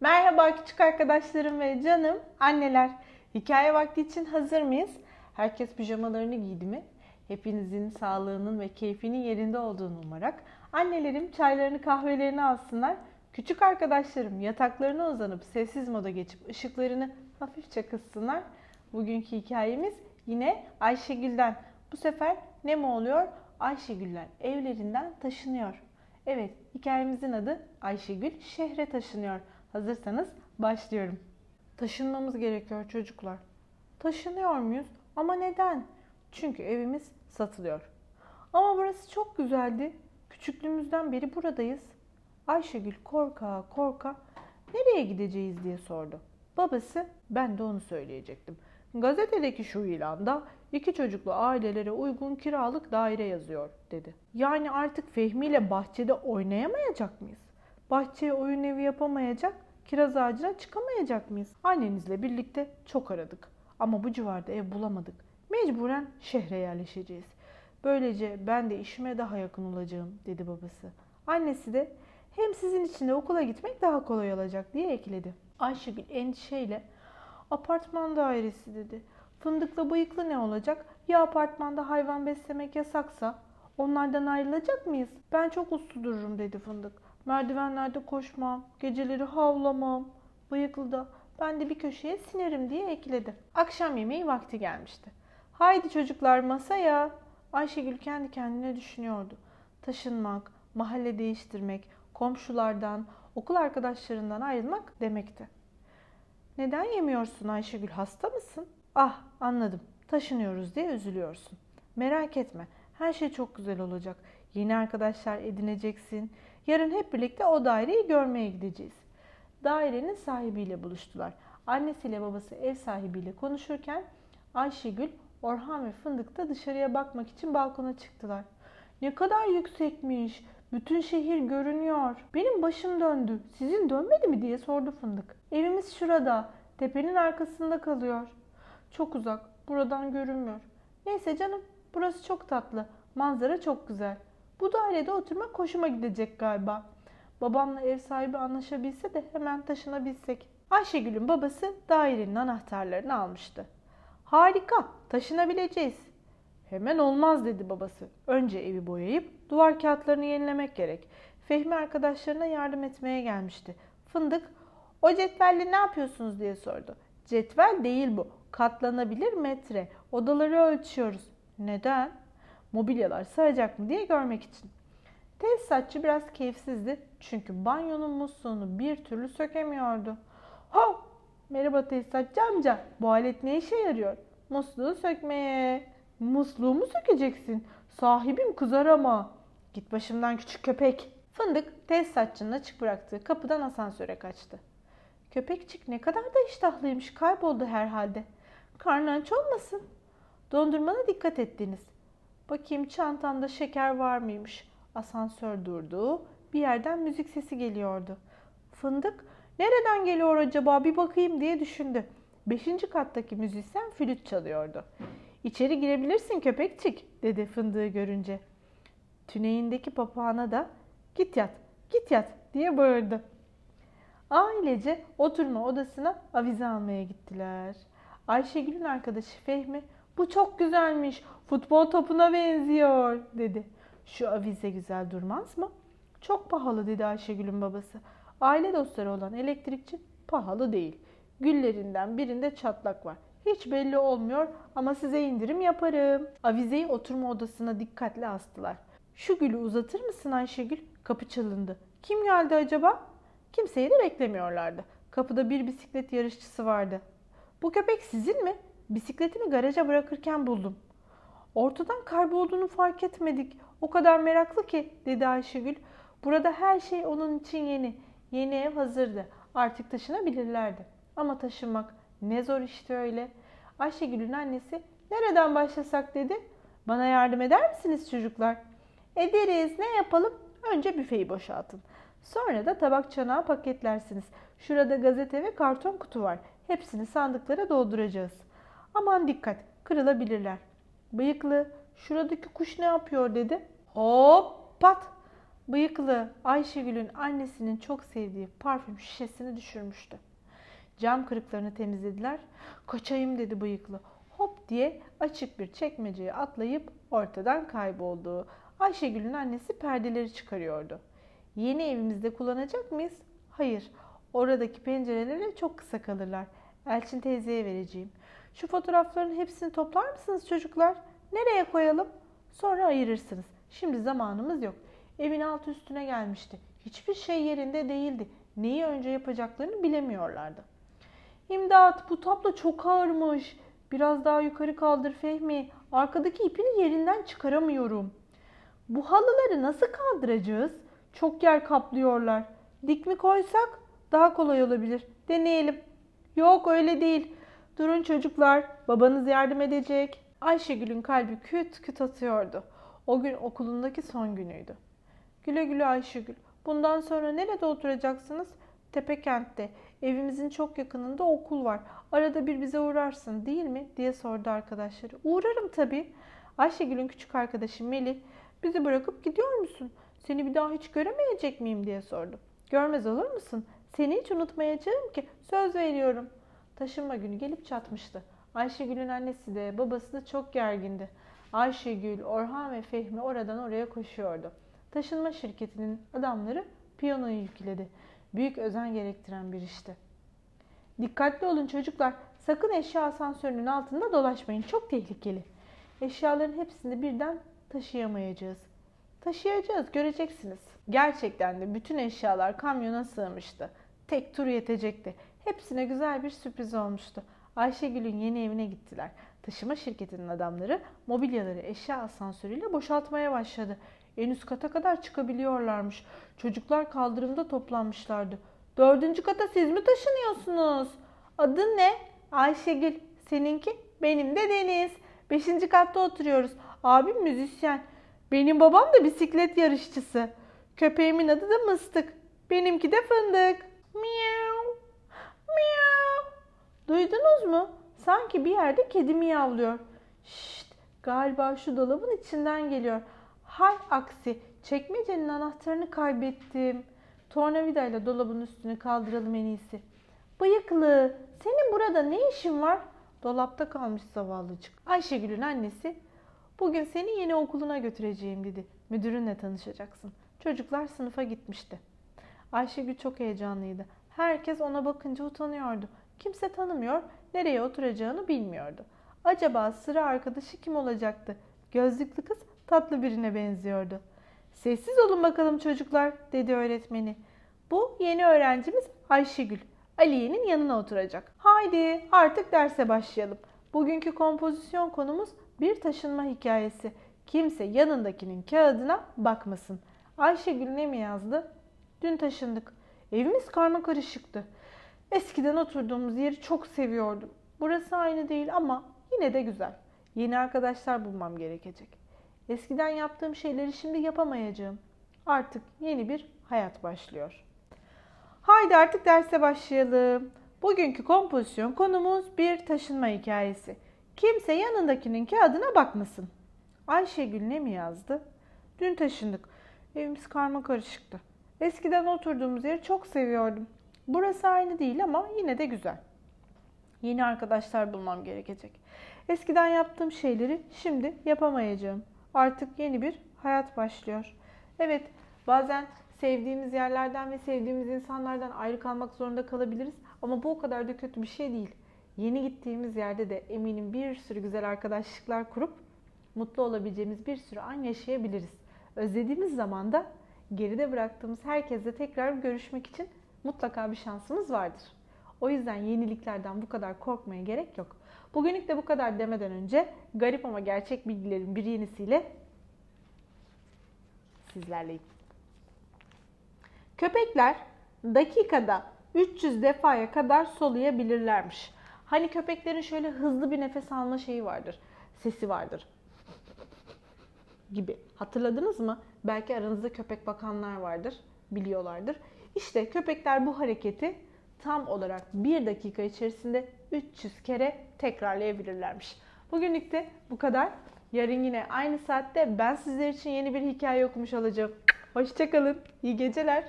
Merhaba küçük arkadaşlarım ve canım anneler. Hikaye vakti için hazır mıyız? Herkes pijamalarını giydi mi? Hepinizin sağlığının ve keyfinin yerinde olduğunu umarak annelerim çaylarını kahvelerini alsınlar. Küçük arkadaşlarım yataklarına uzanıp sessiz moda geçip ışıklarını hafifçe kıssınlar. Bugünkü hikayemiz yine Ayşegül'den. Bu sefer ne mi oluyor? Ayşegüller evlerinden taşınıyor. Evet, hikayemizin adı Ayşegül şehre taşınıyor. Hazırsanız başlıyorum. Taşınmamız gerekiyor çocuklar. Taşınıyor muyuz? Ama neden? Çünkü evimiz satılıyor. Ama burası çok güzeldi. Küçüklüğümüzden beri buradayız. Ayşegül korka korka nereye gideceğiz diye sordu. Babası ben de onu söyleyecektim. Gazetedeki şu ilanda iki çocuklu ailelere uygun kiralık daire yazıyor dedi. Yani artık Fehmi ile bahçede oynayamayacak mıyız? Bahçeye oyun evi yapamayacak, kiraz ağacına çıkamayacak mıyız? Annenizle birlikte çok aradık ama bu civarda ev bulamadık. Mecburen şehre yerleşeceğiz. Böylece ben de işime daha yakın olacağım dedi babası. Annesi de hem sizin için de okula gitmek daha kolay olacak diye ekledi. Ayşegül endişeyle apartman dairesi dedi. Fındıkla bıyıklı ne olacak? Ya apartmanda hayvan beslemek yasaksa? Onlardan ayrılacak mıyız? Ben çok uslu dururum dedi Fındık. Merdivenlerde koşmam, geceleri havlamam. Bıyıklı da ben de bir köşeye sinerim diye ekledi. Akşam yemeği vakti gelmişti. Haydi çocuklar masaya. Ayşegül kendi kendine düşünüyordu. Taşınmak, mahalle değiştirmek, komşulardan, okul arkadaşlarından ayrılmak demekti. Neden yemiyorsun Ayşegül hasta mısın? Ah anladım taşınıyoruz diye üzülüyorsun. Merak etme her şey çok güzel olacak. Yeni arkadaşlar edineceksin. Yarın hep birlikte o daireyi görmeye gideceğiz. Dairenin sahibiyle buluştular. Annesiyle babası ev sahibiyle konuşurken Ayşegül, Orhan ve Fındık da dışarıya bakmak için balkona çıktılar. Ne kadar yüksekmiş. Bütün şehir görünüyor. Benim başım döndü. Sizin dönmedi mi diye sordu Fındık. Evimiz şurada. Tepenin arkasında kalıyor. Çok uzak. Buradan görünmüyor. Neyse canım. Burası çok tatlı. Manzara çok güzel. Bu dairede oturmak hoşuma gidecek galiba. Babamla ev sahibi anlaşabilse de hemen taşınabilsek. Ayşegül'ün babası dairenin anahtarlarını almıştı. Harika, taşınabileceğiz. Hemen olmaz dedi babası. Önce evi boyayıp duvar kağıtlarını yenilemek gerek. Fehmi arkadaşlarına yardım etmeye gelmişti. Fındık, o cetvelle ne yapıyorsunuz diye sordu. Cetvel değil bu. Katlanabilir metre. Odaları ölçüyoruz. Neden? Mobilyalar sığacak mı diye görmek için. Tesisatçı biraz keyifsizdi çünkü banyonun musluğunu bir türlü sökemiyordu. Ha! Merhaba tesisatçı amca. Bu alet ne işe yarıyor? Musluğu sökmeye. Musluğumu sökeceksin. Sahibim kızar ama. Git başımdan küçük köpek. Fındık tesisatçının açık bıraktığı kapıdan asansöre kaçtı. Köpekçik ne kadar da iştahlıymış kayboldu herhalde. Karnı aç olmasın. Dondurmana dikkat ettiniz. Bakayım çantamda şeker var mıymış? Asansör durdu. Bir yerden müzik sesi geliyordu. Fındık nereden geliyor acaba bir bakayım diye düşündü. Beşinci kattaki müzisyen flüt çalıyordu. İçeri girebilirsin köpekçik dedi fındığı görünce. Tüneyindeki papağana da git yat git yat diye bağırdı. Ailece oturma odasına avize almaya gittiler. Ayşegül'ün arkadaşı Fehmi bu çok güzelmiş futbol topuna benziyor dedi. Şu avize güzel durmaz mı? Çok pahalı dedi Ayşegül'ün babası. Aile dostları olan elektrikçi pahalı değil. Güllerinden birinde çatlak var. Hiç belli olmuyor ama size indirim yaparım. Avizeyi oturma odasına dikkatle astılar. Şu gülü uzatır mısın Ayşegül? Kapı çalındı. Kim geldi acaba? Kimseyi de beklemiyorlardı. Kapıda bir bisiklet yarışçısı vardı. Bu köpek sizin mi? Bisikletimi garaja bırakırken buldum. Ortadan kaybolduğunu fark etmedik. O kadar meraklı ki dedi Ayşegül. Burada her şey onun için yeni. Yeni ev hazırdı. Artık taşınabilirlerdi. Ama taşınmak ne zor işte öyle. Ayşegül'ün annesi nereden başlasak dedi. Bana yardım eder misiniz çocuklar? Ederiz. Ne yapalım? Önce büfeyi boşaltın. Sonra da tabak çanağı paketlersiniz. Şurada gazete ve karton kutu var. Hepsini sandıklara dolduracağız. Aman dikkat, kırılabilirler. Bıyıklı, şuradaki kuş ne yapıyor dedi. Hop pat. Bıyıklı Ayşegül'ün annesinin çok sevdiği parfüm şişesini düşürmüştü. Cam kırıklarını temizlediler. Kaçayım dedi bıyıklı. Hop diye açık bir çekmeceye atlayıp ortadan kayboldu. Ayşegül'ün annesi perdeleri çıkarıyordu. Yeni evimizde kullanacak mıyız? Hayır. Oradaki pencerelere çok kısa kalırlar. Elçin teyzeye vereceğim. Şu fotoğrafların hepsini toplar mısınız çocuklar? Nereye koyalım? Sonra ayırırsınız. Şimdi zamanımız yok. Evin alt üstüne gelmişti. Hiçbir şey yerinde değildi. Neyi önce yapacaklarını bilemiyorlardı. İmdat bu tablo çok ağırmış. Biraz daha yukarı kaldır Fehmi. Arkadaki ipini yerinden çıkaramıyorum. Bu halıları nasıl kaldıracağız? Çok yer kaplıyorlar. Dik mi koysak daha kolay olabilir. Deneyelim. Yok öyle değil. Durun çocuklar. Babanız yardım edecek. Ayşegül'ün kalbi küt küt atıyordu. O gün okulundaki son günüydü. Güle güle Ayşegül. Bundan sonra nerede oturacaksınız? Tepekent'te. Evimizin çok yakınında okul var. Arada bir bize uğrarsın değil mi? diye sordu arkadaşları. Uğrarım tabii. Ayşegül'ün küçük arkadaşı Melih, bizi bırakıp gidiyor musun? Seni bir daha hiç göremeyecek miyim diye sordu. Görmez olur musun? Seni hiç unutmayacağım ki. Söz veriyorum. Taşınma günü gelip çatmıştı. Ayşegül'ün annesi de babası da çok gergindi. Ayşegül, Orhan ve Fehmi oradan oraya koşuyordu. Taşınma şirketinin adamları piyanoyu yükledi. Büyük özen gerektiren bir işti. Dikkatli olun çocuklar. Sakın eşya asansörünün altında dolaşmayın. Çok tehlikeli. Eşyaların hepsini birden taşıyamayacağız. Taşıyacağız, göreceksiniz. Gerçekten de bütün eşyalar kamyona sığmıştı. Tek tur yetecekti. Hepsine güzel bir sürpriz olmuştu. Ayşegül'ün yeni evine gittiler. Taşıma şirketinin adamları mobilyaları eşya asansörüyle boşaltmaya başladı. En üst kata kadar çıkabiliyorlarmış. Çocuklar kaldırımda toplanmışlardı. Dördüncü kata siz mi taşınıyorsunuz? Adın ne? Ayşegül. Seninki? Benim de Deniz. Beşinci katta oturuyoruz. Abim müzisyen. Benim babam da bisiklet yarışçısı. Köpeğimin adı da Mıstık. Benimki de Fındık. Miau. Duydunuz mu? Sanki bir yerde kedi miyavlıyor. Şşt, galiba şu dolabın içinden geliyor. Hay aksi, çekmecenin anahtarını kaybettim. Tornavidayla dolabın üstünü kaldıralım en iyisi. Bıyıklı, senin burada ne işin var? Dolapta kalmış zavallıcık. Ayşegül'ün annesi, bugün seni yeni okuluna götüreceğim dedi. Müdürünle tanışacaksın. Çocuklar sınıfa gitmişti. Ayşegül çok heyecanlıydı. Herkes ona bakınca utanıyordu. Kimse tanımıyor, nereye oturacağını bilmiyordu. Acaba sıra arkadaşı kim olacaktı? Gözlüklü kız tatlı birine benziyordu. Sessiz olun bakalım çocuklar dedi öğretmeni. Bu yeni öğrencimiz Ayşegül. Aliye'nin yanına oturacak. Haydi artık derse başlayalım. Bugünkü kompozisyon konumuz bir taşınma hikayesi. Kimse yanındakinin kağıdına bakmasın. Ayşegül ne mi yazdı? Dün taşındık. Evimiz karma karışıktı. Eskiden oturduğumuz yeri çok seviyordum. Burası aynı değil ama yine de güzel. Yeni arkadaşlar bulmam gerekecek. Eskiden yaptığım şeyleri şimdi yapamayacağım. Artık yeni bir hayat başlıyor. Haydi artık derse başlayalım. Bugünkü kompozisyon konumuz bir taşınma hikayesi. Kimse yanındakinin kağıdına bakmasın. Ayşegül ne mi yazdı? Dün taşındık. Evimiz karma karışıktı. Eskiden oturduğumuz yeri çok seviyordum. Burası aynı değil ama yine de güzel. Yeni arkadaşlar bulmam gerekecek. Eskiden yaptığım şeyleri şimdi yapamayacağım. Artık yeni bir hayat başlıyor. Evet, bazen sevdiğimiz yerlerden ve sevdiğimiz insanlardan ayrı kalmak zorunda kalabiliriz ama bu o kadar da kötü bir şey değil. Yeni gittiğimiz yerde de eminim bir sürü güzel arkadaşlıklar kurup mutlu olabileceğimiz bir sürü an yaşayabiliriz. Özlediğimiz zaman da geride bıraktığımız herkesle tekrar görüşmek için mutlaka bir şansımız vardır. O yüzden yeniliklerden bu kadar korkmaya gerek yok. Bugünlük de bu kadar demeden önce garip ama gerçek bilgilerin bir yenisiyle sizlerleyim. Köpekler dakikada 300 defaya kadar soluyabilirlermiş. Hani köpeklerin şöyle hızlı bir nefes alma şeyi vardır. Sesi vardır. Gibi. Hatırladınız mı? Belki aranızda köpek bakanlar vardır. Biliyorlardır. İşte köpekler bu hareketi tam olarak 1 dakika içerisinde 300 kere tekrarlayabilirlermiş. Bugünlük de bu kadar. Yarın yine aynı saatte ben sizler için yeni bir hikaye okumuş olacağım. Hoşçakalın. İyi geceler.